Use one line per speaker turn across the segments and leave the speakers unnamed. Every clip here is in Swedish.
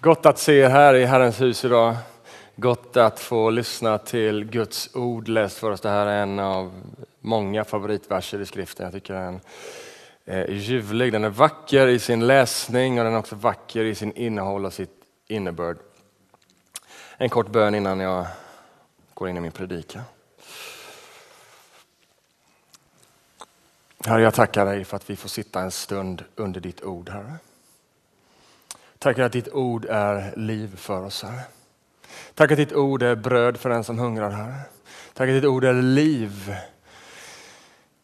Gott att se er här i Herrens hus idag. Gott att få lyssna till Guds ord läst för oss. Det här är en av många favoritverser i skriften. Jag tycker den är ljuvlig, den är vacker i sin läsning och den är också vacker i sin innehåll och sitt innebörd. En kort bön innan jag går in i min predikan. Herre, jag tackar dig för att vi får sitta en stund under ditt ord, Herre. Tack att ditt ord är liv för oss, Herre. Tack att ditt ord är bröd för den som hungrar, Herre. Tack att ditt ord är liv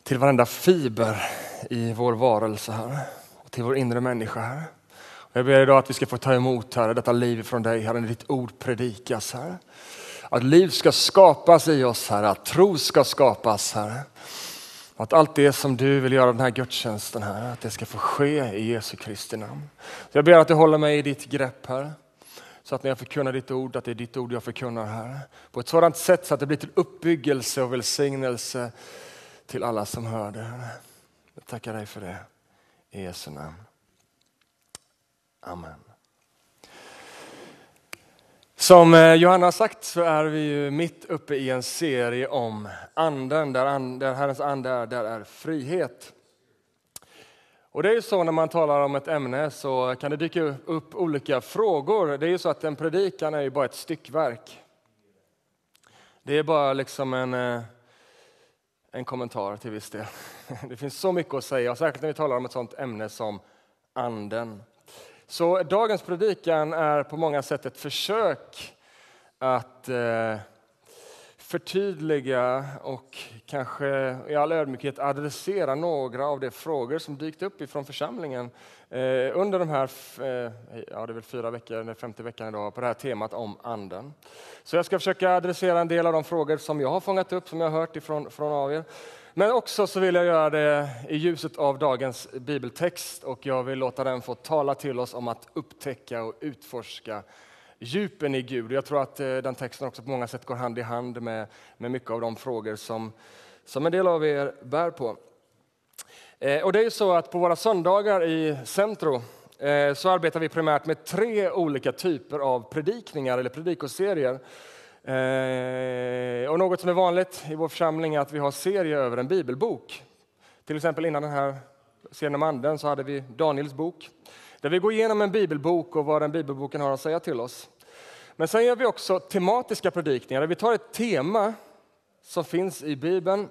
till varenda fiber i vår varelse, Herre. Och till vår inre människa, Herre. Och jag ber idag att vi ska få ta emot, Herre, detta liv från dig, Herre, när ditt ord predikas, Herre. Att liv ska skapas i oss, Herre. Att tro ska skapas, Herre. Att allt det som du vill göra den här gudstjänsten här, att det ska få ske i Jesu Kristi namn. Så jag ber att du håller mig i ditt grepp här. Så att när jag förkunnar ditt ord, att det är ditt ord jag förkunnar här. På ett sådant sätt så att det blir till uppbyggelse och välsignelse till alla som hör det. Jag tackar dig för det. I Jesu namn. Amen. Som eh, Johanna har sagt så är vi ju mitt uppe i en serie om anden. Där, and, där Herrens ande är, där är frihet. Och det är ju så när man talar om ett ämne så kan det dyka upp olika frågor. Det är ju så att en predikan är ju bara ett styckverk. Det är bara liksom en, eh, en kommentar till viss del. Det finns så mycket att säga, särskilt när vi talar om ett sånt ämne som anden. Så dagens predikan är på många sätt ett försök att eh, förtydliga och kanske i all ödmjukhet adressera några av de frågor som dykt upp ifrån församlingen eh, under de här, eh, ja det är väl fyra veckor, den femte veckan idag, på det här temat om anden. Så jag ska försöka adressera en del av de frågor som jag har fångat upp, som jag har hört ifrån från av er. Men också så vill jag göra det i ljuset av dagens bibeltext och jag vill låta den få tala till oss om att upptäcka och utforska djupen i Gud. Jag tror att eh, den texten också på många sätt går hand i hand med, med mycket av de frågor som, som en del av er bär på. Eh, och det är ju så att på våra söndagar i Centro eh, så arbetar vi primärt med tre olika typer av predikningar eller predikoserier. Eh, och något som är vanligt i vår församling är att vi har serier över en bibelbok. Till exempel innan den här serien om anden så hade vi Daniels bok. Där vi går igenom en bibelbok och vad den bibelboken har att säga till oss. Men sen gör vi också tematiska predikningar där vi tar ett tema som finns i Bibeln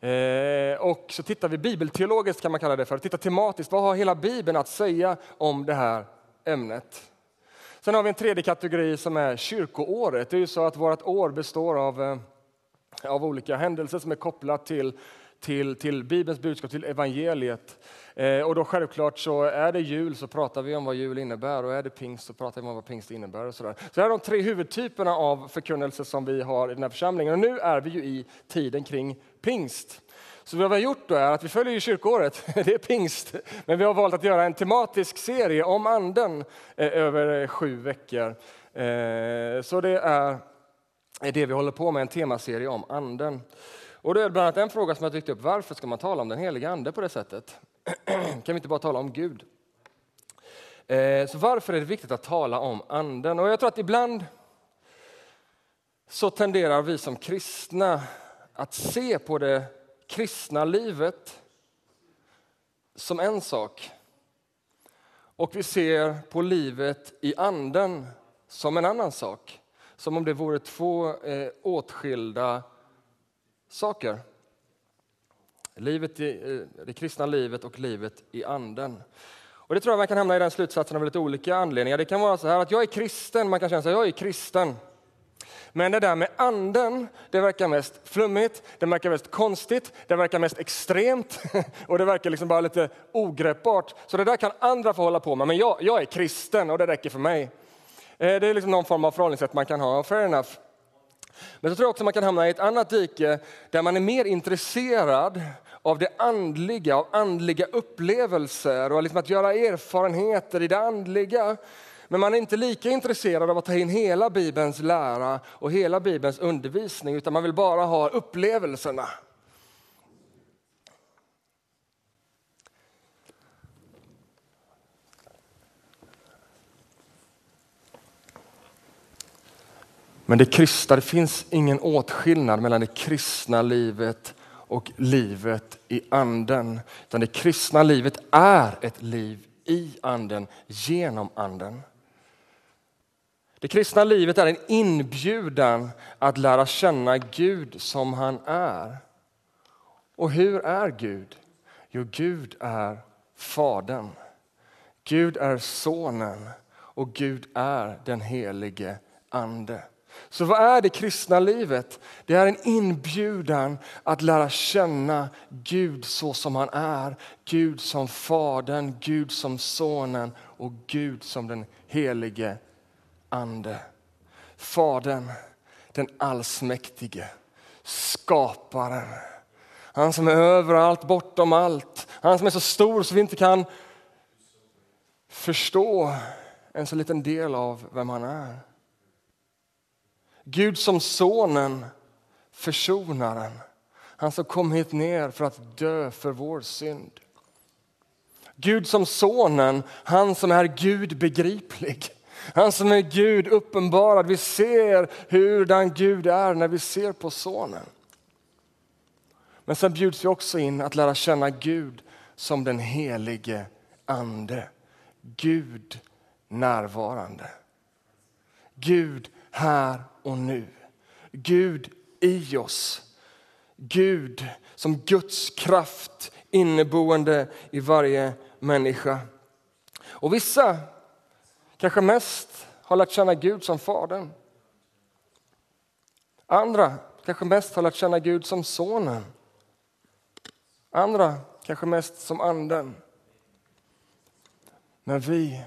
eh, och så tittar vi bibelteologiskt kan man kalla det för, tittar tematiskt, vad har hela Bibeln att säga om det här ämnet? Sen har vi en tredje kategori som är kyrkoåret. Det är ju så att vårt år består av, eh, av olika händelser som är kopplat till, till, till Bibelns budskap, till evangeliet. Eh, och då självklart så är det jul så pratar vi om vad jul innebär och är det pingst så pratar vi om vad pingst innebär. Och sådär. Så det här är de tre huvudtyperna av förkunnelse som vi har i den här församlingen. Och nu är vi ju i tiden kring pingst. Så vad vi har gjort då är att vi följer ju det är pingst, men vi har valt att göra en tematisk serie om anden eh, över eh, sju veckor. Eh, så det är det vi håller på med, en temaserie om anden. Och det är bland annat en fråga som jag dykt upp, varför ska man tala om den heliga ande på det sättet? kan vi inte bara tala om Gud? Så varför är det viktigt att tala om anden? Och jag tror att ibland så tenderar vi som kristna att se på det kristna livet som en sak och vi ser på livet i anden som en annan sak. Som om det vore två eh, åtskilda saker. Livet i, eh, det kristna livet och livet i anden. Och det tror jag man kan hamna i den slutsatsen av lite olika anledningar. Det kan vara så här att jag är kristen, man kan känna sig jag är kristen. Men det där med anden, det verkar mest flummigt, det verkar mest konstigt, det verkar mest extremt och det verkar liksom bara lite ogreppbart. Så det där kan andra få hålla på med, men jag, jag är kristen och det räcker för mig. Eh, det är liksom någon form av förhållningssätt man kan ha, fair enough. Men så tror jag också man kan hamna i ett annat dike där man är mer intresserad av det andliga, av andliga upplevelser och liksom att göra erfarenheter i det andliga. Men man är inte lika intresserad av att ta in hela Bibelns lära och hela Bibelns undervisning, utan man vill bara ha upplevelserna. Men det kristna, det finns ingen åtskillnad mellan det kristna livet och livet i anden. Utan det kristna livet är ett liv i anden, genom anden. Det kristna livet är en inbjudan att lära känna Gud som han är. Och hur är Gud? Jo, Gud är Fadern. Gud är Sonen och Gud är den helige Ande. Så vad är det kristna livet? Det är en inbjudan att lära känna Gud så som han är. Gud som Fadern, Gud som Sonen och Gud som den helige Ande. Fadern, den allsmäktige, skaparen. Han som är överallt, bortom allt. Han som är så stor så vi inte kan förstå en så liten del av vem han är. Gud som sonen, försonaren. Han som kom hit ner för att dö för vår synd. Gud som sonen, han som är Gud begriplig. Han som är Gud uppenbarad. Vi ser hurdan Gud är när vi ser på sonen. Men sen bjuds vi också in att lära känna Gud som den helige ande. Gud närvarande. Gud här och nu. Gud i oss. Gud som Guds kraft inneboende i varje människa. Och vissa kanske mest har lärt känna Gud som Fadern. Andra kanske mest har lärt känna Gud som Sonen. Andra kanske mest som Anden. Men vi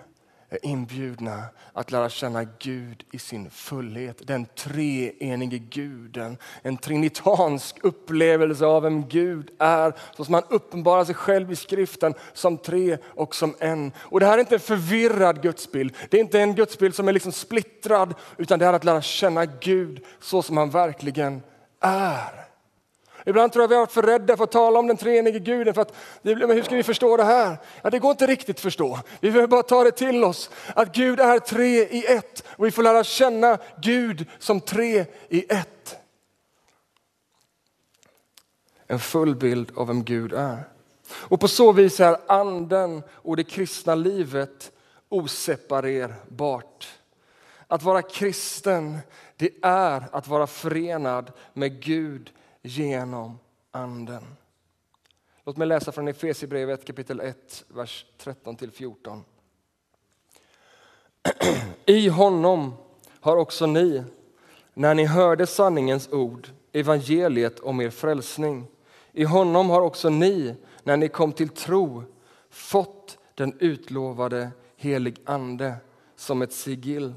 är inbjudna att lära känna Gud i sin fullhet. Den treenige guden. En trinitansk upplevelse av vem Gud är. Så som han uppenbarar sig själv i skriften som tre och som en. Och Det här är inte en förvirrad gudsbild. Det är inte en gudsbild som är liksom splittrad. Utan det är att lära känna Gud så som han verkligen är. Ibland tror jag vi har varit för rädda för att tala om den treenige guden. För att, men hur ska vi förstå det här? Ja, det går inte riktigt att förstå. Vi behöver bara ta det till oss. Att Gud är tre i ett. Och vi får lära känna Gud som tre i ett. En full bild av vem Gud är. Och på så vis är anden och det kristna livet oseparerbart. Att vara kristen, det är att vara förenad med Gud genom Anden. Låt mig läsa från Efesierbrevet kapitel 1, vers 13-14. I honom har också ni, när ni hörde sanningens ord, evangeliet om er frälsning. I honom har också ni, när ni kom till tro, fått den utlovade helig ande som ett sigill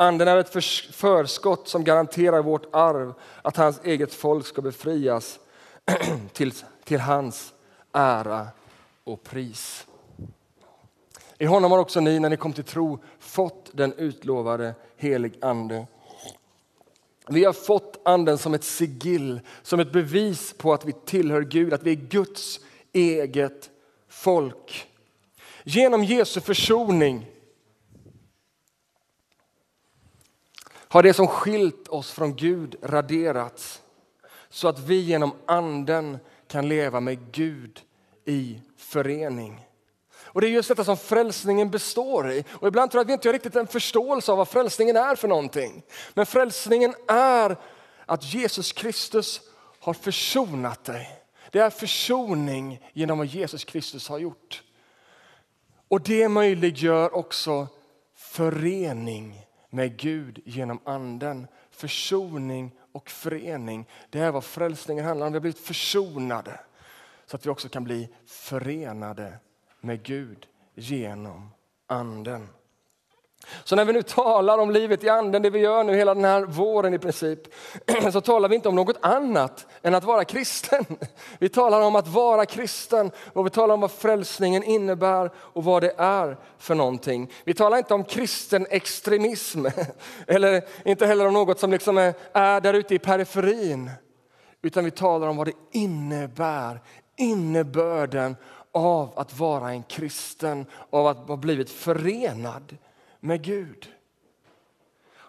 Anden är ett förskott som garanterar vårt arv, att hans eget folk ska befrias till, till hans ära och pris. I honom har också ni, när ni kom till tro, fått den utlovade helig ande. Vi har fått anden som ett sigill, som ett bevis på att vi tillhör Gud, att vi är Guds eget folk. Genom Jesu försoning har det som skilt oss från Gud raderats så att vi genom anden kan leva med Gud i förening. Och Det är just detta som frälsningen består i. Och Ibland tror jag att vi inte har riktigt en förståelse av vad frälsningen är för någonting. Men frälsningen är att Jesus Kristus har försonat dig. Det är försoning genom vad Jesus Kristus har gjort. Och det möjliggör också förening med Gud genom anden. Försoning och förening. Det är vad frälsningen handlar om. Vi har blivit försonade så att vi också kan bli förenade med Gud genom anden. Så när vi nu talar om livet i anden, det vi gör nu hela den här våren i princip, så talar vi inte om något annat än att vara kristen. Vi talar om att vara kristen och vi talar om vad frälsningen innebär och vad det är för någonting. Vi talar inte om kristen extremism eller inte heller om något som liksom är, är där ute i periferin. Utan vi talar om vad det innebär, innebörden av att vara en kristen, av att ha blivit förenad med Gud.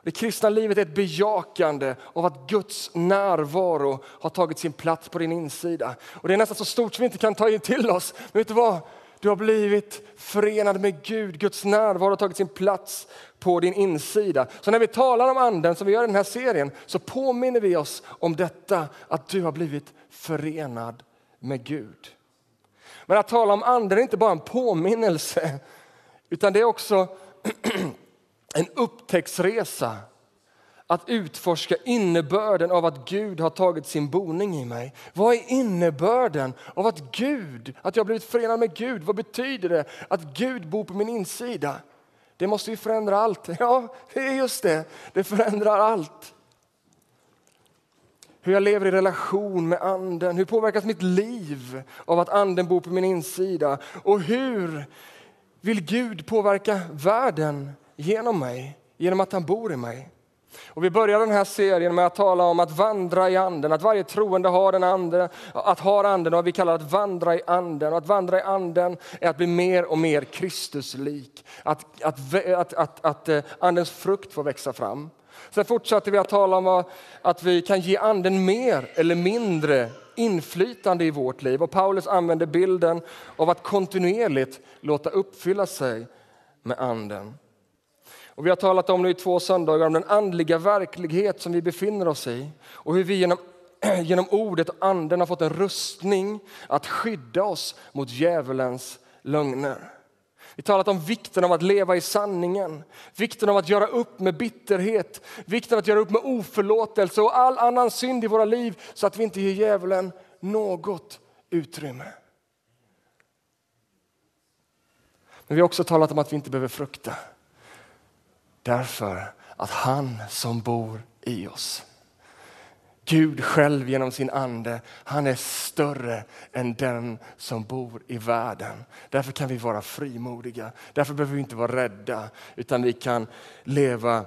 Det kristna livet är ett bejakande av att Guds närvaro har tagit sin plats på din insida. Och Det är nästan så stort som vi inte kan ta in till oss. Men vet du vad? Du har blivit förenad med Gud. Guds närvaro har tagit sin plats på din insida. Så när vi talar om anden, som vi gör i den här serien, så påminner vi oss om detta, att du har blivit förenad med Gud. Men att tala om anden är inte bara en påminnelse, utan det är också en upptäcktsresa att utforska innebörden av att Gud har tagit sin boning i mig. Vad är innebörden av att Gud, att jag blivit förenad med Gud? Vad betyder det att Gud bor på min insida? Det måste ju förändra allt. Ja, det är just det. Det förändrar allt. Hur jag lever i relation med anden. Hur påverkas mitt liv av att anden bor på min insida? Och hur vill Gud påverka världen genom mig, genom att han bor i mig? Och vi börjar den här serien med att tala om att vandra i anden, att varje troende har en ande, att ha anden och vi kallar att vandra i anden. Och att vandra i anden är att bli mer och mer Kristuslik, att, att, att, att, att eh, andens frukt får växa fram. Sen fortsatte vi att tala om att vi kan ge anden mer eller mindre inflytande i vårt liv. Och Paulus använder bilden av att kontinuerligt låta uppfylla sig med anden. Och vi har talat om nu i två söndagar om den andliga verklighet som vi befinner oss i och hur vi genom, genom ordet och anden har fått en rustning att skydda oss mot djävulens lögner. Vi talar talat om vikten av att leva i sanningen, vikten av att göra upp med bitterhet, vikten av att göra upp med oförlåtelse och all annan synd i våra liv så att vi inte ger djävulen något utrymme. Men vi har också talat om att vi inte behöver frukta. Därför att han som bor i oss, Gud själv genom sin ande, han är större än den som bor i världen. Därför kan vi vara frimodiga, därför behöver vi inte vara rädda utan vi kan leva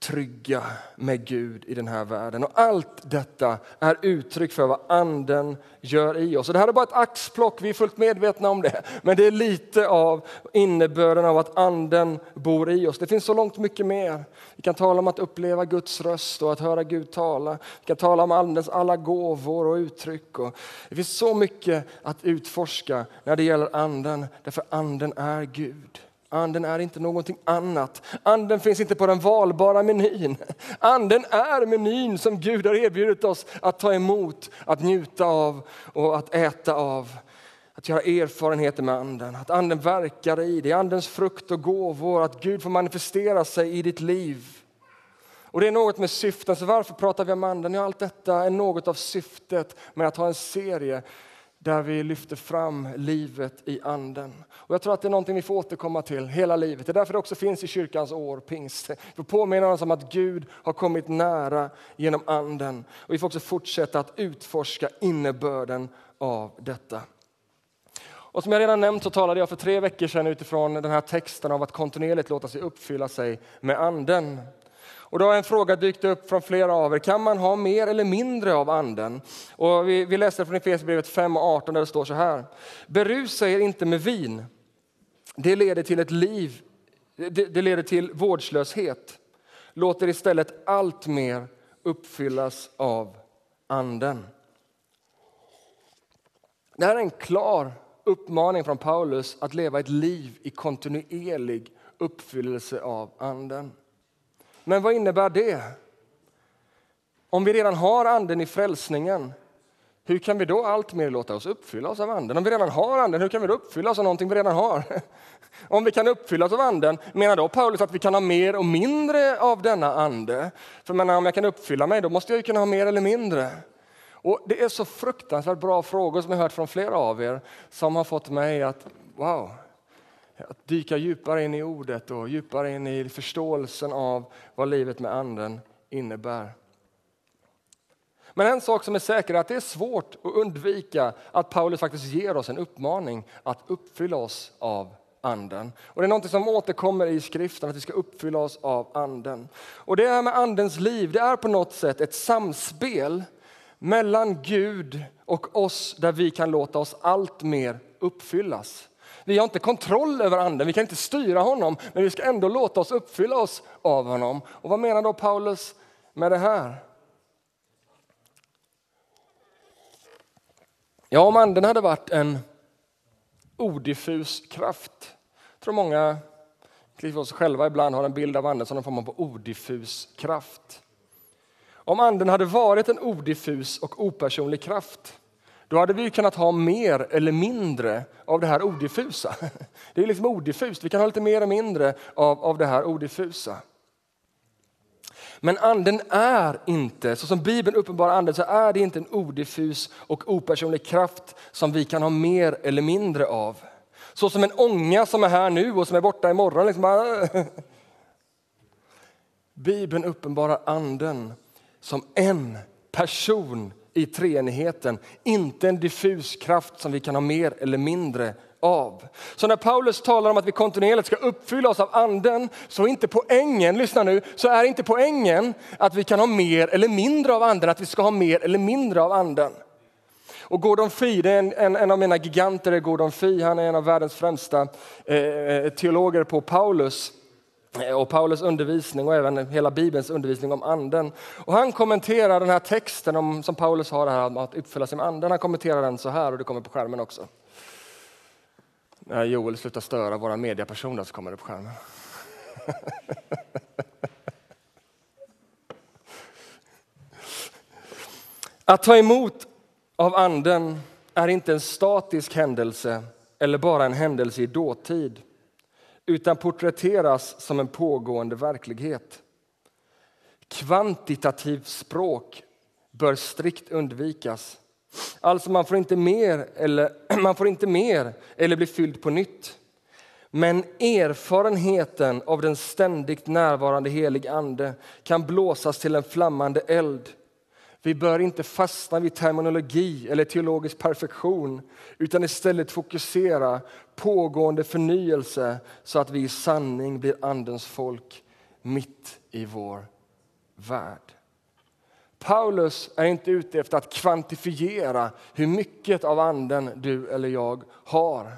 trygga med Gud i den här världen. Och allt detta är uttryck för vad anden gör i oss. Och det här är bara ett axplock, vi är fullt medvetna om det. Men det är lite av innebörden av att anden bor i oss. Det finns så långt mycket mer. Vi kan tala om att uppleva Guds röst och att höra Gud tala. Vi kan tala om andens alla gåvor och uttryck. Och det finns så mycket att utforska när det gäller anden, därför anden är Gud. Anden är inte någonting annat. Anden finns inte på den valbara menyn. Anden är menyn som Gud har erbjudit oss att ta emot, att njuta av och att äta av. Att göra erfarenheter med anden, att anden verkar i dig, andens frukt och gåvor, att Gud får manifestera sig i ditt liv. Och det är något med syften, så varför pratar vi om anden? Ja, allt detta är något av syftet med att ha en serie där vi lyfter fram livet i anden. Och jag tror att det är någonting vi får återkomma till hela livet. Det är därför det också finns i kyrkans år, pingst. Vi påminner oss om att Gud har kommit nära genom anden. Och vi får också fortsätta att utforska innebörden av detta. Och som jag redan nämnt så talade jag för tre veckor sedan utifrån den här texten av att kontinuerligt låta sig uppfylla sig med anden. Och då har en fråga dykt upp från flera av er. Kan man ha mer eller mindre av anden? Och vi, vi läser från Efesierbrevet 5 och 18 där det står så här. Berusa er inte med vin. Det leder till ett liv, det, det leder till vårdslöshet. Låt er istället allt mer uppfyllas av anden. Det här är en klar uppmaning från Paulus att leva ett liv i kontinuerlig uppfyllelse av anden. Men vad innebär det? Om vi redan har anden i frälsningen, hur kan vi då alltmer låta oss uppfyllas av anden? Om vi redan har anden, hur kan vi då uppfyllas av någonting vi redan har? Om vi kan uppfyllas av anden, menar då Paulus att vi kan ha mer och mindre av denna ande? För menar, om jag kan uppfylla mig, då måste jag kunna ha mer eller mindre. Och Det är så fruktansvärt bra frågor som jag hört från flera av er som har fått mig att, wow, att dyka djupare in i ordet och djupare in i förståelsen av vad livet med anden innebär. Men en sak som är säker är att det är svårt att undvika att Paulus faktiskt ger oss en uppmaning att uppfylla oss av anden. Och Det är något som återkommer i skriften, att vi ska uppfylla oss av anden. Och Det här med andens liv, det är på något sätt ett samspel mellan Gud och oss där vi kan låta oss allt mer uppfyllas. Vi har inte kontroll över anden, vi kan inte styra honom, men vi ska ändå låta oss uppfylla oss av honom. Och vad menar då Paulus med det här? Ja, om anden hade varit en odiffus kraft. Jag tror många, inklusive oss själva, ibland har en bild av anden som en form av odiffus kraft. Om anden hade varit en odiffus och opersonlig kraft då hade vi kunnat ha mer eller mindre av det här odiffusa. Det är liksom odiffust, vi kan ha lite mer eller mindre av, av det här odiffusa. Men anden är inte, så som Bibeln uppenbarar anden, så är det inte en odiffus och opersonlig kraft som vi kan ha mer eller mindre av. Så som en ånga som är här nu och som är borta imorgon. Liksom Bibeln uppenbarar anden som en person i treenigheten, inte en diffus kraft som vi kan ha mer eller mindre av. Så när Paulus talar om att vi kontinuerligt ska uppfylla oss av anden, så är inte poängen, lyssna nu, så är inte poängen att vi kan ha mer eller mindre av anden, att vi ska ha mer eller mindre av anden. Och Gordon Fee, det är en, en, en av mina giganter, är Gordon Fee, han är en av världens främsta eh, eh teologer på Paulus Eh, och Paulus undervisning och även hela Bibelns undervisning om anden. Och han kommenterar den här texten om, som Paulus har här, om att uppfylla sig med anden. Han kommenterar den så här och det kommer på skärmen också. När Joel slutar störa våra mediapersoner så kommer det på skärmen. Att ta emot av anden är inte en statisk händelse eller bara en händelse i dåtid utan porträtteras som en pågående verklighet. Kvantitativt språk bör strikt undvikas. Alltså man får inte mer eller, man får inte mer eller bli fylld på nytt. Men erfarenheten av den ständigt närvarande helig ande kan blåsas till en flammande eld vi bör inte fastna vid terminologi eller teologisk perfektion utan istället fokusera pågående förnyelse så att vi i sanning blir Andens folk mitt i vår värld. Paulus är inte ute efter att kvantifiera hur mycket av Anden du eller jag har.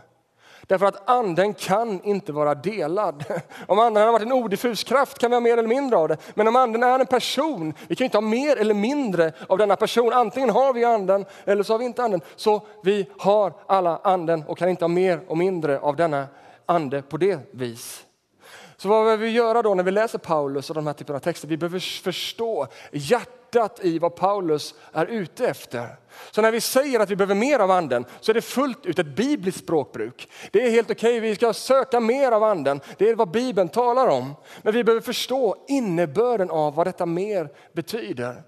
Därför att anden kan inte vara delad. Om anden har varit en odiffus kraft kan vi ha mer eller mindre av det. Men om anden är en person, vi kan inte ha mer eller mindre av denna person. Antingen har vi anden eller så har vi inte anden. Så vi har alla anden och kan inte ha mer och mindre av denna ande på det vis. Så vad behöver vi göra då när vi läser Paulus och de här typerna av texter? Vi behöver förstå hjärtat i vad Paulus är ute efter. Så när vi säger att vi behöver mer av anden så är det fullt ut ett bibliskt språkbruk. Det är helt okej, okay. vi ska söka mer av anden. Det är vad Bibeln talar om. Men vi behöver förstå innebörden av vad detta mer betyder.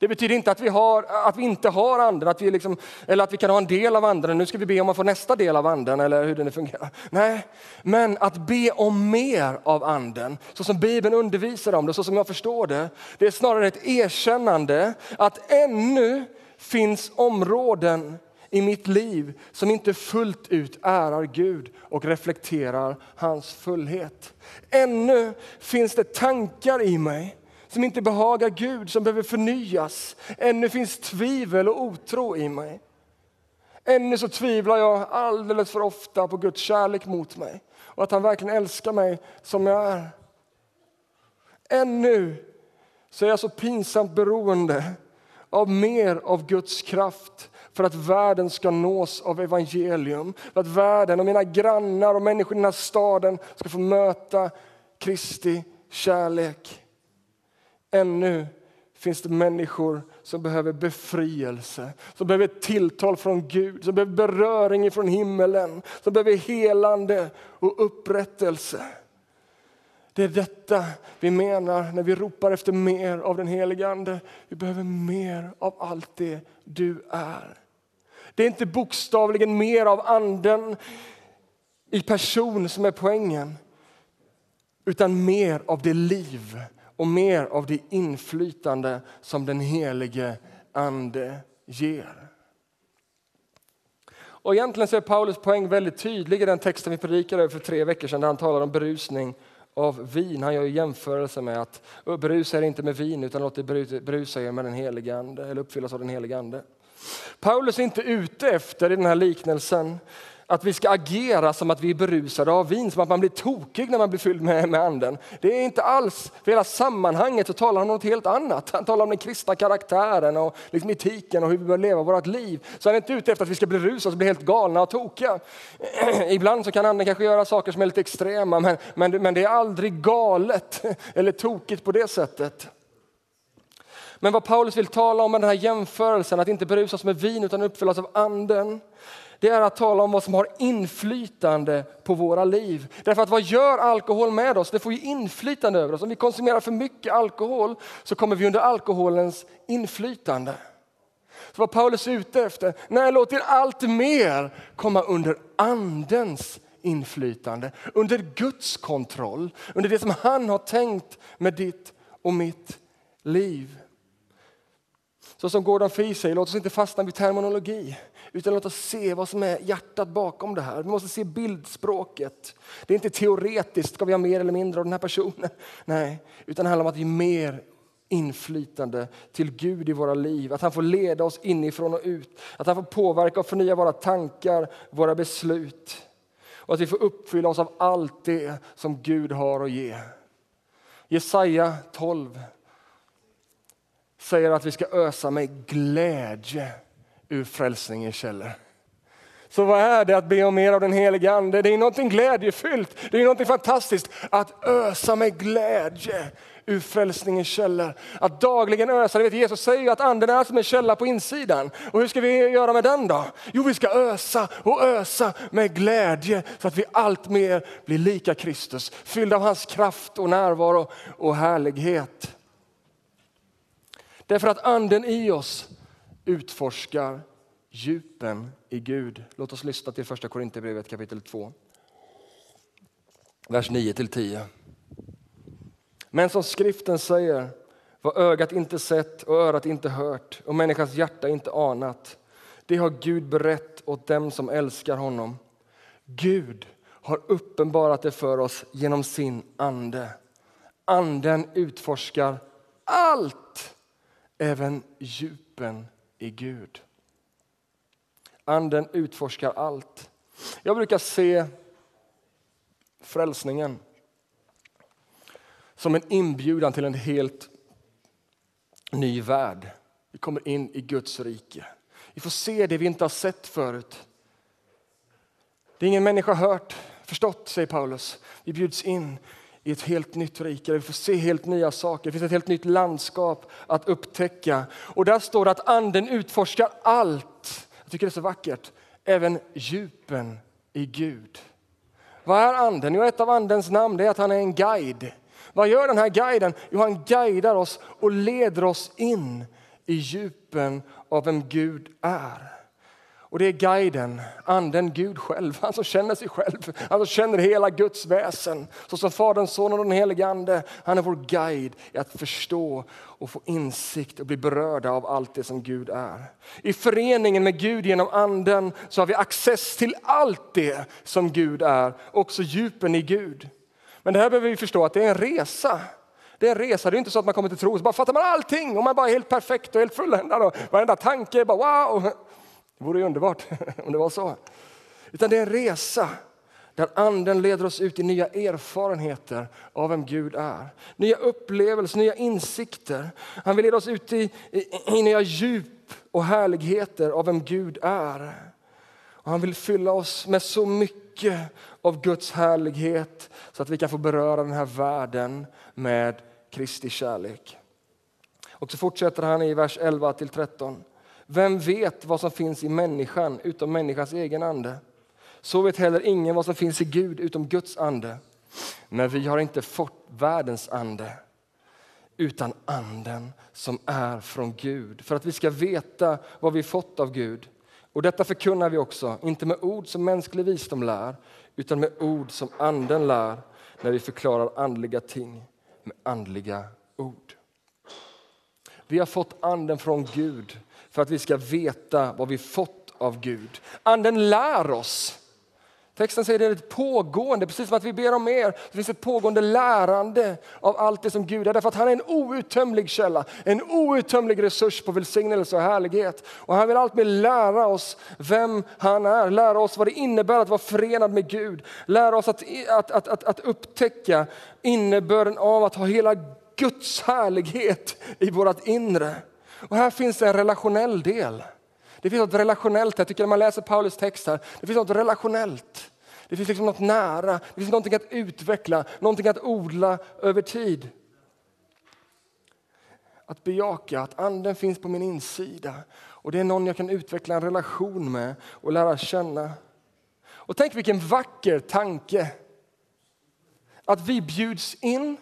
Det betyder inte att vi, har, att vi inte har anden, att vi liksom, eller att vi kan ha en del av anden. Nu ska vi be om att få nästa del av anden, eller hur det nu fungerar. Nej, men att be om mer av anden, så som Bibeln undervisar om det, så som jag förstår det. Det är snarare ett erkännande att ännu finns områden i mitt liv som inte fullt ut ärar Gud och reflekterar hans fullhet. Ännu finns det tankar i mig som inte behagar Gud, som behöver förnyas. Ännu finns tvivel och otro i mig. Ännu så tvivlar jag alldeles för ofta på Guds kärlek mot mig och att han verkligen älskar mig som jag är. Ännu så är jag så pinsamt beroende av mer av Guds kraft för att världen ska nås av evangelium. För att världen och mina grannar och människor i den här staden ska få möta Kristi kärlek. Ännu finns det människor som behöver befrielse, som behöver tilltal från Gud, som behöver beröring från himmelen, som behöver helande och upprättelse. Det är detta vi menar när vi ropar efter mer av den helige Ande. Vi behöver mer av allt det du är. Det är inte bokstavligen mer av anden i person som är poängen, utan mer av det liv och mer av det inflytande som den helige Ande ger. Och egentligen så är Paulus poäng väldigt tydlig i den texten vi predikade för tre veckor sedan där han talar om berusning av vin. Han gör jämförelse med att berusa er inte med vin utan låt er berusa er med den helige Ande eller uppfyllas av den helige Ande. Paulus är inte ute efter i den här liknelsen att vi ska agera som att vi är berusade av vin, som att man blir tokig när man blir fylld med, med anden. Det är inte alls, för hela sammanhanget så talar han om något helt annat. Han talar om den kristna karaktären och liksom etiken och hur vi bör leva vårt liv. Så han är inte ute efter att vi ska bli rusade och bli helt galna och tokiga. Ibland så kan anden kanske göra saker som är lite extrema, men, men, men det är aldrig galet eller tokigt på det sättet. Men vad Paulus vill tala om med den här jämförelsen, att inte berusas med vin utan uppfyllas av anden, det är att tala om vad som har inflytande på våra liv. Därför att vad gör alkohol med oss? Det får ju inflytande över oss. Om vi konsumerar för mycket alkohol så kommer vi under alkoholens inflytande. Så vad Paulus är ute efter, nej låt er allt mer komma under andens inflytande, under Guds kontroll, under det som han har tänkt med ditt och mitt liv. Så som Gordon Fee säger, låt oss inte fastna vid terminologi. Utan låt oss se vad som är hjärtat bakom det här. Vi måste se bildspråket. Det är inte teoretiskt, ska vi ha mer eller mindre av den här personen? Nej, utan det handlar om att ge mer inflytande till Gud i våra liv. Att han får leda oss inifrån och ut. Att han får påverka och förnya våra tankar, våra beslut. Och att vi får uppfylla oss av allt det som Gud har att ge. Jesaja 12 säger att vi ska ösa med glädje ur frälsningens källor. Så vad är det att be om mer av den helige Ande? Det är något glädjefyllt, det är något fantastiskt att ösa med glädje ur frälsningens källor. Att dagligen ösa. Vet, Jesus säger ju att anden är som en källa på insidan. Och hur ska vi göra med den då? Jo, vi ska ösa och ösa med glädje så att vi allt mer blir lika Kristus. Fyllda av hans kraft och närvaro och härlighet. Därför att anden i oss utforskar djupen i Gud. Låt oss lyssna till första Korinthierbrevet kapitel 2. Vers 9-10. Men som skriften säger, vad ögat inte sett och örat inte hört och människans hjärta inte anat, det har Gud berett åt dem som älskar honom. Gud har uppenbarat det för oss genom sin ande. Anden utforskar allt, även djupen i Gud. Anden utforskar allt. Jag brukar se frälsningen som en inbjudan till en helt ny värld. Vi kommer in i Guds rike. Vi får se det vi inte har sett förut. Det är ingen människa hört, förstått, säger Paulus. Vi bjuds in i ett helt nytt rike. Vi får se helt nya saker. Det finns ett helt nytt landskap att upptäcka. Och där står det att anden utforskar allt. Jag tycker det är så vackert. Även djupen i Gud. Vad är anden? Jo, ett av andens namn är att han är en guide. Vad gör den här guiden? Jo, han guidar oss och leder oss in i djupen av vem Gud är. Och det är guiden, anden Gud själv, han som känner sig själv, han som känner hela Guds väsen. Så som Fadern, Sonen och den helige Ande, han är vår guide i att förstå och få insikt och bli berörda av allt det som Gud är. I föreningen med Gud genom anden så har vi access till allt det som Gud är, också djupen i Gud. Men det här behöver vi förstå att det är en resa. Det är en resa, det är inte så att man kommer till tro och bara fattar man allting och man bara är helt perfekt och helt fulländad och varenda tanke är bara wow. Det vore ju underbart om det var så. Utan det är en resa där anden leder oss ut i nya erfarenheter av vem Gud är. Nya upplevelser, nya insikter. Han vill leda oss ut i, i, i nya djup och härligheter av vem Gud är. Och han vill fylla oss med så mycket av Guds härlighet så att vi kan få beröra den här världen med Kristi kärlek. Och så fortsätter han i vers 11 till 13. Vem vet vad som finns i människan utom människans egen ande? Så vet heller ingen vad som finns i Gud utom Guds ande. Men vi har inte fått världens ande utan anden som är från Gud för att vi ska veta vad vi fått av Gud. Och detta förkunnar vi också, inte med ord som mänsklig visdom lär utan med ord som anden lär när vi förklarar andliga ting med andliga ord. Vi har fått anden från Gud för att vi ska veta vad vi fått av Gud. Anden lär oss. Texten säger det är ett pågående, precis som att vi ber om mer. Det finns ett pågående lärande av allt det som Gud är. Därför att han är en outtömlig källa, en outtömlig resurs på välsignelse och härlighet. Och han vill alltmer lära oss vem han är, lära oss vad det innebär att vara förenad med Gud. Lära oss att, att, att, att, att upptäcka innebörden av att ha hela Guds härlighet i vårt inre. Och här finns en relationell del. Det finns något relationellt, jag tycker när man läser Paulus text här, det finns något relationellt. Det finns liksom något nära, det finns någonting att utveckla, någonting att odla över tid. Att bejaka att anden finns på min insida och det är någon jag kan utveckla en relation med och lära känna. Och tänk vilken vacker tanke att vi bjuds in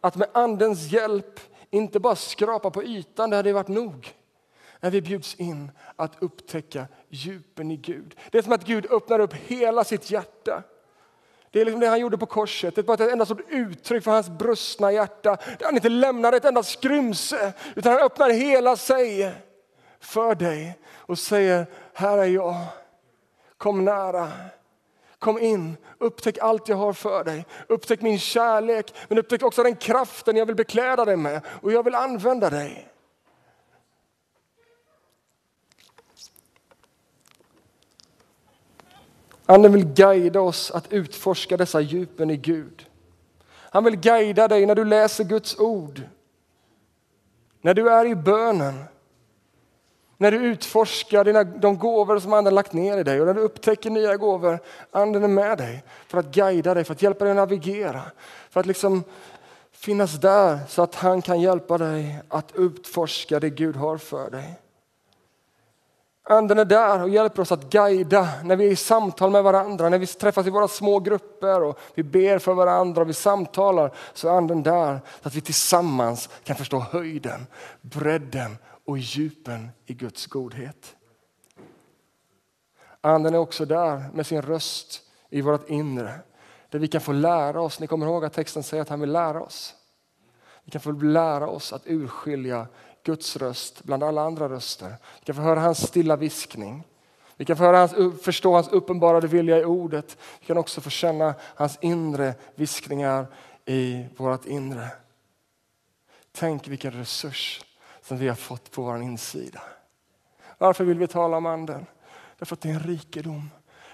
att med andens hjälp inte bara skrapa på ytan, det hade varit nog när vi bjuds in att upptäcka djupen i Gud. Det är som att Gud öppnar upp hela sitt hjärta. Det är liksom det han gjorde på korset. Det är bara ett enda stort uttryck för hans brustna hjärta. Där han inte lämnar ett enda skrymse, utan han öppnar hela sig för dig och säger, här är jag. Kom nära. Kom in, upptäck allt jag har för dig. Upptäck min kärlek, men upptäck också den kraften jag vill bekläda dig med och jag vill använda dig. Anden vill guida oss att utforska dessa djupen i Gud. Han vill guida dig när du läser Guds ord. När du är i bönen. När du utforskar dina, de gåvor som Anden lagt ner i dig och när du upptäcker nya gåvor. Anden är med dig för att guida dig, för att hjälpa dig att navigera. För att liksom finnas där så att han kan hjälpa dig att utforska det Gud har för dig. Anden är där och hjälper oss att guida när vi är i samtal med varandra, när vi träffas i våra små grupper och vi ber för varandra och vi samtalar så är anden där så att vi tillsammans kan förstå höjden, bredden och djupen i Guds godhet. Anden är också där med sin röst i vårt inre där vi kan få lära oss. Ni kommer ihåg att texten säger att han vill lära oss. Vi kan få lära oss att urskilja Guds röst bland alla andra röster. Vi kan få höra hans stilla viskning. Vi kan få höra hans, förstå hans uppenbarade vilja i ordet. Vi kan också få känna hans inre viskningar i vårt inre. Tänk vilken resurs som vi har fått på vår insida. Varför vill vi tala om anden? Därför att det är en rikedom.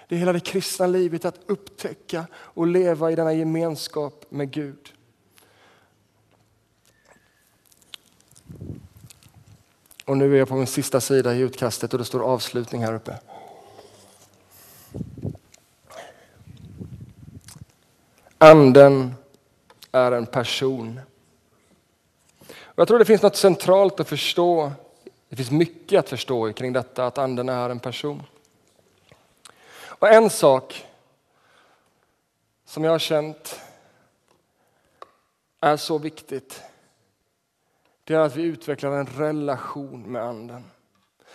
Det är hela det kristna livet att upptäcka och leva i denna gemenskap med Gud. Och nu är jag på min sista sida i utkastet och det står avslutning här uppe. Anden är en person jag tror det finns något centralt att förstå. Det finns mycket att förstå kring detta att anden är en person. Och en sak som jag har känt är så viktigt det är att vi utvecklar en relation med anden.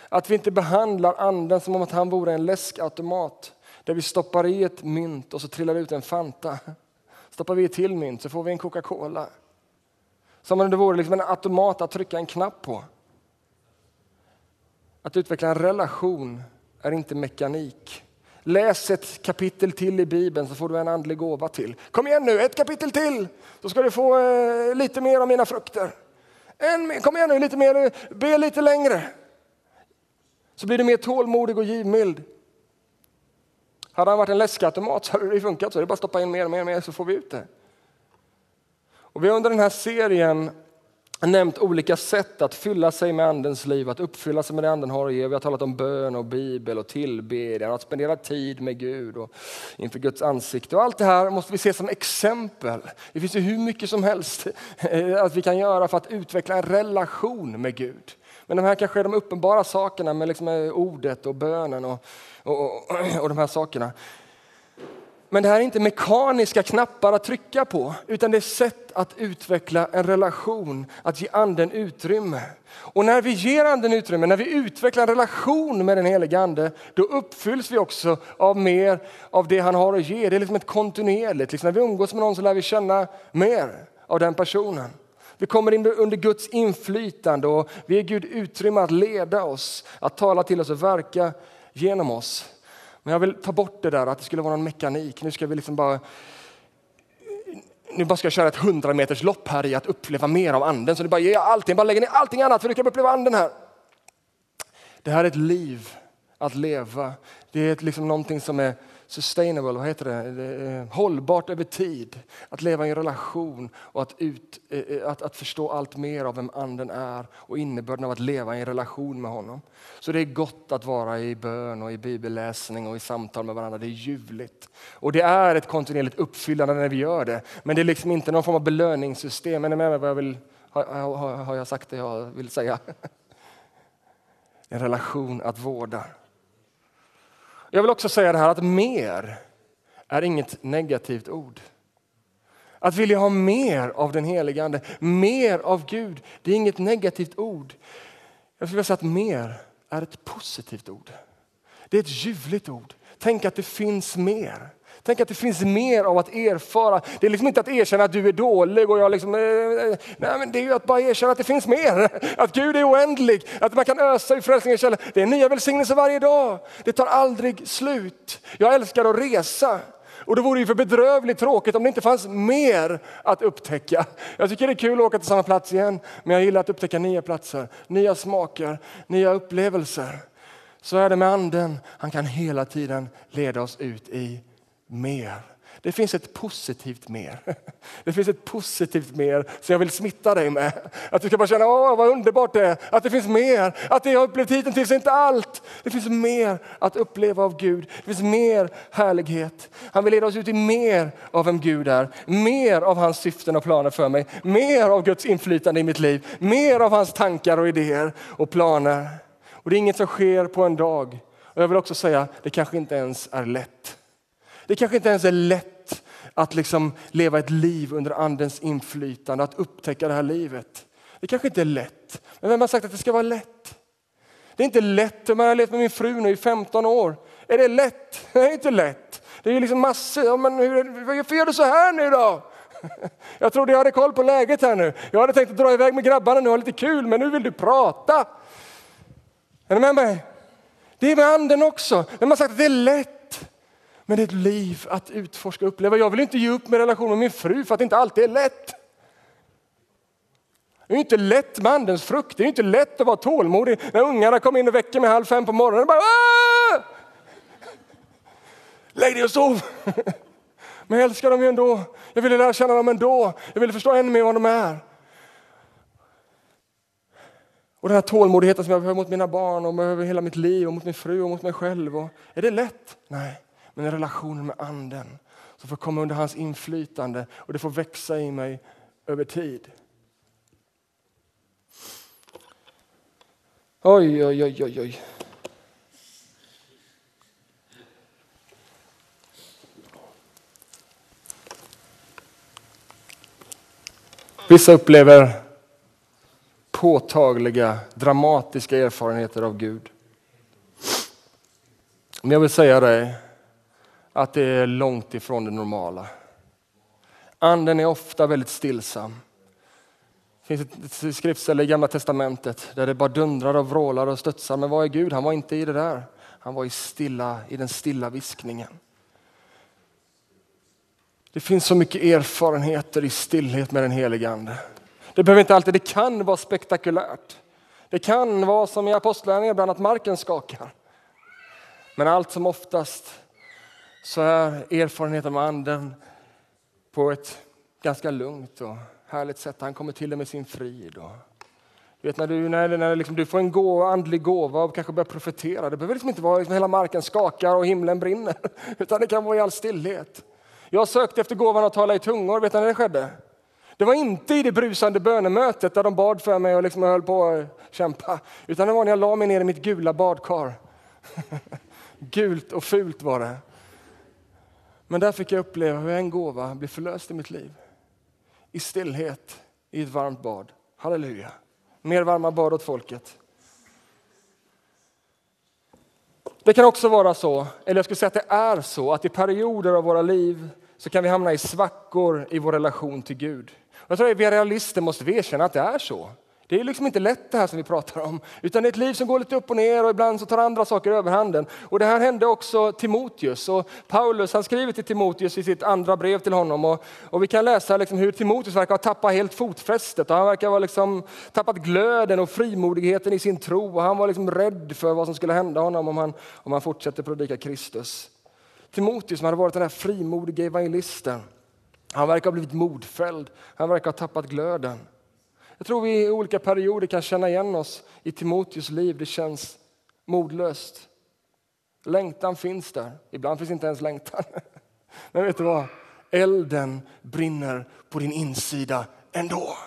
Att vi inte behandlar anden som om att han vore en läskautomat där vi stoppar i ett mynt och så trillar det ut en Fanta. Stoppar vi i till mynt så får vi en Coca-Cola. Som om det vore liksom en automat att trycka en knapp på. Att utveckla en relation är inte mekanik. Läs ett kapitel till i Bibeln så får du en andlig gåva till. Kom igen nu, ett kapitel till så ska du få eh, lite mer av mina frukter. En kom igen nu, lite mer, be lite längre. Så blir du mer tålmodig och givmild. Hade han varit en läskautomat så hade det funkat så. Det är bara att stoppa in mer och mer, och mer så får vi ut det. Och vi har under den här serien nämnt olika sätt att fylla sig med Andens liv, att uppfylla sig med det Anden har att ge. Vi har talat om bön och bibel och tillbedjan, att spendera tid med Gud och inför Guds ansikte. Och allt det här måste vi se som exempel. Det finns ju hur mycket som helst att vi kan göra för att utveckla en relation med Gud. Men de här kanske är de uppenbara sakerna med liksom eh, ordet och bönen och, och, och, och de här sakerna. Men det här är inte mekaniska knappar att trycka på, utan det är sätt att utveckla en relation, att ge anden utrymme. Och när vi ger anden utrymme, när vi utvecklar en relation med den helige ande, då uppfylls vi också av mer av det han har att ge. Det är liksom ett kontinuerligt, liksom när vi umgås med någon så lär vi känna mer av den personen. Vi kommer in under Guds inflytande och vi ger Gud utrymme att leda oss, att tala till oss och verka genom oss. Men jag vill ta bort det där att det skulle vara någon mekanik. Nu ska vi liksom bara nu bara ska jag köra ett 100 meters lopp här i att uppleva mer av anden. Så nu bara ger allting, bara lägger ner allting annat för nu du kan uppleva anden här. Det här är ett liv att leva. Det är liksom någonting som är sustainable, vad heter det? hållbart över tid. Att leva i en relation och att, ut, eh, eh, att, att förstå allt mer av vem anden är och innebörden av att leva i en relation med honom. Så det är gott att vara i bön och i bibelläsning och i samtal med varandra. Det är ljuvligt. Och det är ett kontinuerligt uppfyllande när vi gör det. Men det är liksom inte någon form av belöningssystem. Är ni med mig vad jag vill, har, har, har jag sagt det jag vill säga? En relation att vårda. Jag vill också säga det här att mer är inget negativt ord. Att vilja ha mer av den helige Ande, mer av Gud, det är inget negativt ord. Jag skulle vilja säga att mer är ett positivt ord. Det är ett ljuvligt ord. Tänk att det finns mer. Tänk att det finns mer av att erfara. Det är liksom inte att erkänna att du är dålig och jag liksom, eh, eh, nej men det är ju att bara erkänna att det finns mer. Att Gud är oändlig, att man kan ösa i frälsningens källa. Det är nya välsignelser varje dag. Det tar aldrig slut. Jag älskar att resa. Och det vore ju för bedrövligt tråkigt om det inte fanns mer att upptäcka. Jag tycker det är kul att åka till samma plats igen, men jag gillar att upptäcka nya platser, nya smaker, nya upplevelser. Så är det med anden. Han kan hela tiden leda oss ut i mer. Det finns ett positivt mer. Det finns ett positivt mer som jag vill smitta dig med. Att du ska bara känna, åh vad underbart det är, att det finns mer. Att det jag upplevt hittills är inte allt. Det finns mer att uppleva av Gud. Det finns mer härlighet. Han vill leda oss ut i mer av vem Gud är. Mer av hans syften och planer för mig. Mer av Guds inflytande i mitt liv. Mer av hans tankar och idéer och planer. Och det är inget som sker på en dag. Och jag vill också säga, det kanske inte ens är lätt. Det kanske inte ens är lätt att liksom leva ett liv under andens inflytande, att upptäcka det här livet. Det kanske inte är lätt. Men vem har sagt att det ska vara lätt? Det är inte lätt. Jag har levt med min fru nu i 15 år. Är det lätt? Det är inte lätt. Det är ju liksom massor. Ja, men hur, varför gör du så här nu då? Jag trodde jag hade koll på läget här nu. Jag hade tänkt att dra iväg med grabbarna nu och ha lite kul, men nu vill du prata. Är ni med mig? Det är med anden också. Vem har sagt att det är lätt? Men det är ett liv att utforska och uppleva. Jag vill inte ge upp med relationen med min fru för att det inte alltid är lätt. Det är inte lätt med andens frukt. Det är inte lätt att vara tålmodig när ungarna kommer in och väcker mig halv fem på morgonen. Bara, Aah! Lägg dig och sov! Men jag älskar dem ju ändå. Jag ville lära känna dem ändå. Jag ville förstå ännu mer vad de är. Och den här tålmodigheten som jag behöver mot mina barn och över hela mitt liv och mot min fru och mot mig själv. Och, är det lätt? Nej men i relationen med anden som får komma under hans inflytande och det får växa i mig över tid. Oj, oj, oj, oj, oj. Vissa upplever påtagliga, dramatiska erfarenheter av Gud. Men jag vill säga dig att det är långt ifrån det normala. Anden är ofta väldigt stillsam. Det finns ett skriftställe i Gamla Testamentet där det bara dundrar och vrålar och studsar. Men vad är Gud? Han var inte i det där. Han var i, stilla, i den stilla viskningen. Det finns så mycket erfarenheter i stillhet med den helige Ande. Det behöver inte alltid, det kan vara spektakulärt. Det kan vara som i Apostlagärningarna bland att marken skakar. Men allt som oftast så är erfarenheten av anden på ett ganska lugnt och härligt sätt. Han kommer till dig med sin frid. Och, vet, när du, när, när liksom, du får en gå, andlig gåva och kanske börjar profetera. Det behöver liksom inte vara liksom, hela marken skakar och himlen brinner. Utan det kan vara i all stillhet. Jag sökte efter gåvan att tala i tungor. Vet ni när det skedde? Det var inte i det brusande bönemötet där de bad för mig och liksom höll på att kämpa. Utan det var när jag la mig ner i mitt gula badkar. Gult och fult var det. Men där fick jag uppleva hur en gåva blev förlöst i mitt liv. I stillhet, i ett varmt bad. Halleluja. Mer varma bad åt folket. Det kan också vara så, eller jag skulle säga att det är så, att i perioder av våra liv så kan vi hamna i svackor i vår relation till Gud. Jag tror att vi realister måste vi erkänna att det är så. Det är liksom inte lätt det här som vi pratar om, utan det är ett liv som går lite upp och ner och ibland så tar andra saker överhanden. Och det här hände också Timoteus och Paulus han skriver till Timoteus i sitt andra brev till honom och, och vi kan läsa liksom hur Timoteus verkar ha tappat helt fotfästet och han verkar ha liksom tappat glöden och frimodigheten i sin tro och han var liksom rädd för vad som skulle hända honom om han, om han fortsätter predika Kristus. Timoteus som hade varit den här frimodiga evangelisten, han verkar ha blivit modfälld, han verkar ha tappat glöden. Jag tror vi i olika perioder kan känna igen oss i Timoteus liv. Det känns modlöst. Längtan finns där. Ibland finns inte ens längtan. Men vet du vad? Elden brinner på din insida ändå.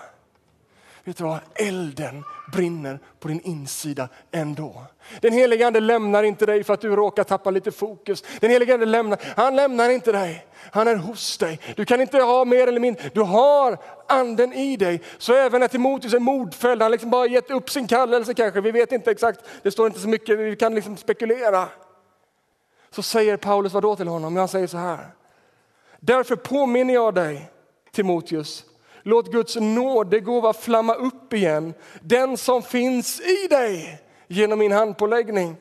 Vet du vad? Elden brinner på din insida ändå. Den helige Ande lämnar inte dig för att du råkar tappa lite fokus. Den helige Ande lämnar, han lämnar inte dig. Han är hos dig. Du kan inte ha mer eller mindre. Du har anden i dig. Så även när Timoteus är mordfälld, han liksom bara gett upp sin kallelse kanske. Vi vet inte exakt, det står inte så mycket, vi kan liksom spekulera. Så säger Paulus vad då till honom? Han säger så här. Därför påminner jag dig, Timoteus, Låt Guds nådegåva flamma upp igen, den som finns i dig genom min handpåläggning.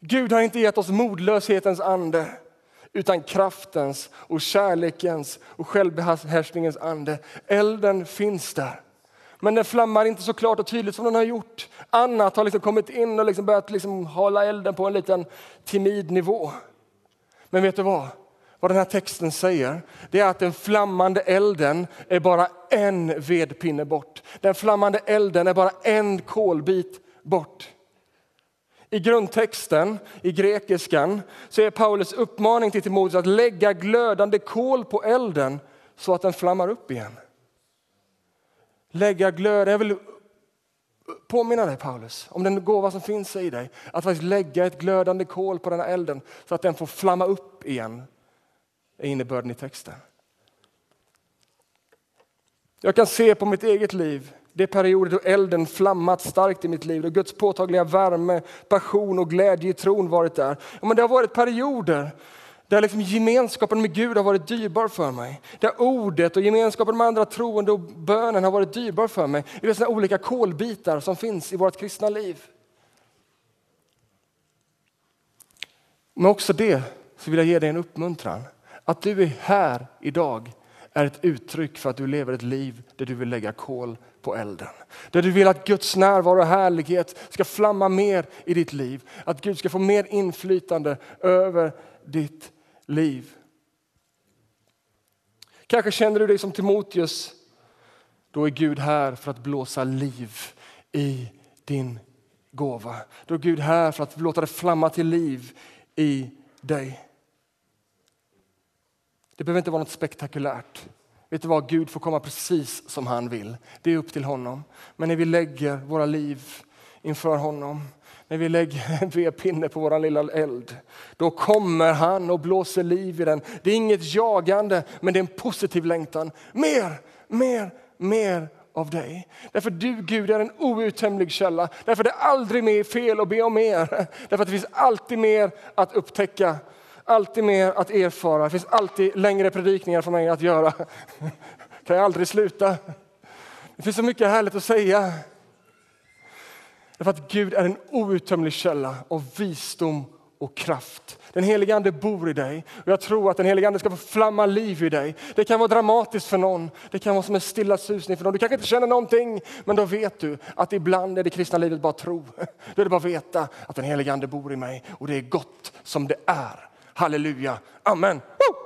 Gud har inte gett oss modlöshetens ande utan kraftens och kärlekens och självbehärskningens ande. Elden finns där. Men den flammar inte så klart och tydligt som den har gjort. Annat har liksom kommit in och liksom börjat liksom hålla elden på en liten timid nivå. Men vet du vad? Vad den här texten säger det är att den flammande elden är bara en vedpinne bort. Den flammande elden är bara en kolbit bort. I grundtexten, i grekiskan, så är Paulus uppmaning till Timoteus att lägga glödande kol på elden så att den flammar upp igen. Lägga glöd, jag vill påminna dig Paulus om den gåva som finns i dig. Att faktiskt lägga ett glödande kol på den här elden så att den får flamma upp igen är innebörden i texten. Jag kan se på mitt eget liv det perioder då elden flammat starkt i mitt liv, då Guds påtagliga värme, passion och glädje i tron varit där. Ja, men det har varit perioder där liksom gemenskapen med Gud har varit dyrbar för mig. Där ordet och gemenskapen med andra troende och bönen har varit dyrbar för mig. Det är olika kolbitar som finns i vårt kristna liv. Men också det så vill jag ge dig en uppmuntran. Att du är här idag är ett uttryck för att du lever ett liv där du vill lägga kol på elden. Där du vill att Guds närvaro och härlighet ska flamma mer i ditt liv. Att Gud ska få mer inflytande över ditt liv. Kanske känner du dig som Timoteus. Då är Gud här för att blåsa liv i din gåva. Då är Gud här för att låta det flamma till liv i dig. Det behöver inte vara något spektakulärt. Vet du vad? Gud får komma precis som han vill. Det är upp till honom. Men när vi lägger våra liv inför honom, när vi lägger en vedpinne på vår lilla eld, då kommer han och blåser liv i den. Det är inget jagande, men det är en positiv längtan. Mer, mer, mer av dig. Därför du Gud är en outtömlig källa. Därför det är aldrig mer fel att be om mer. Därför att det finns alltid mer att upptäcka alltid mer att erfara. Det finns alltid längre predikningar för mig att göra. kan jag aldrig sluta. Det finns så mycket härligt att säga. Därför att Gud är en outtömlig källa av visdom och kraft. Den helige Ande bor i dig och jag tror att den helige Ande ska få flamma liv i dig. Det kan vara dramatiskt för någon, det kan vara som en stilla susning för någon. Du kanske inte känner någonting, men då vet du att ibland är det kristna livet bara tro. Då är det bara att veta att den helige Ande bor i mig och det är gott som det är. Halleluja. Amen. Woo!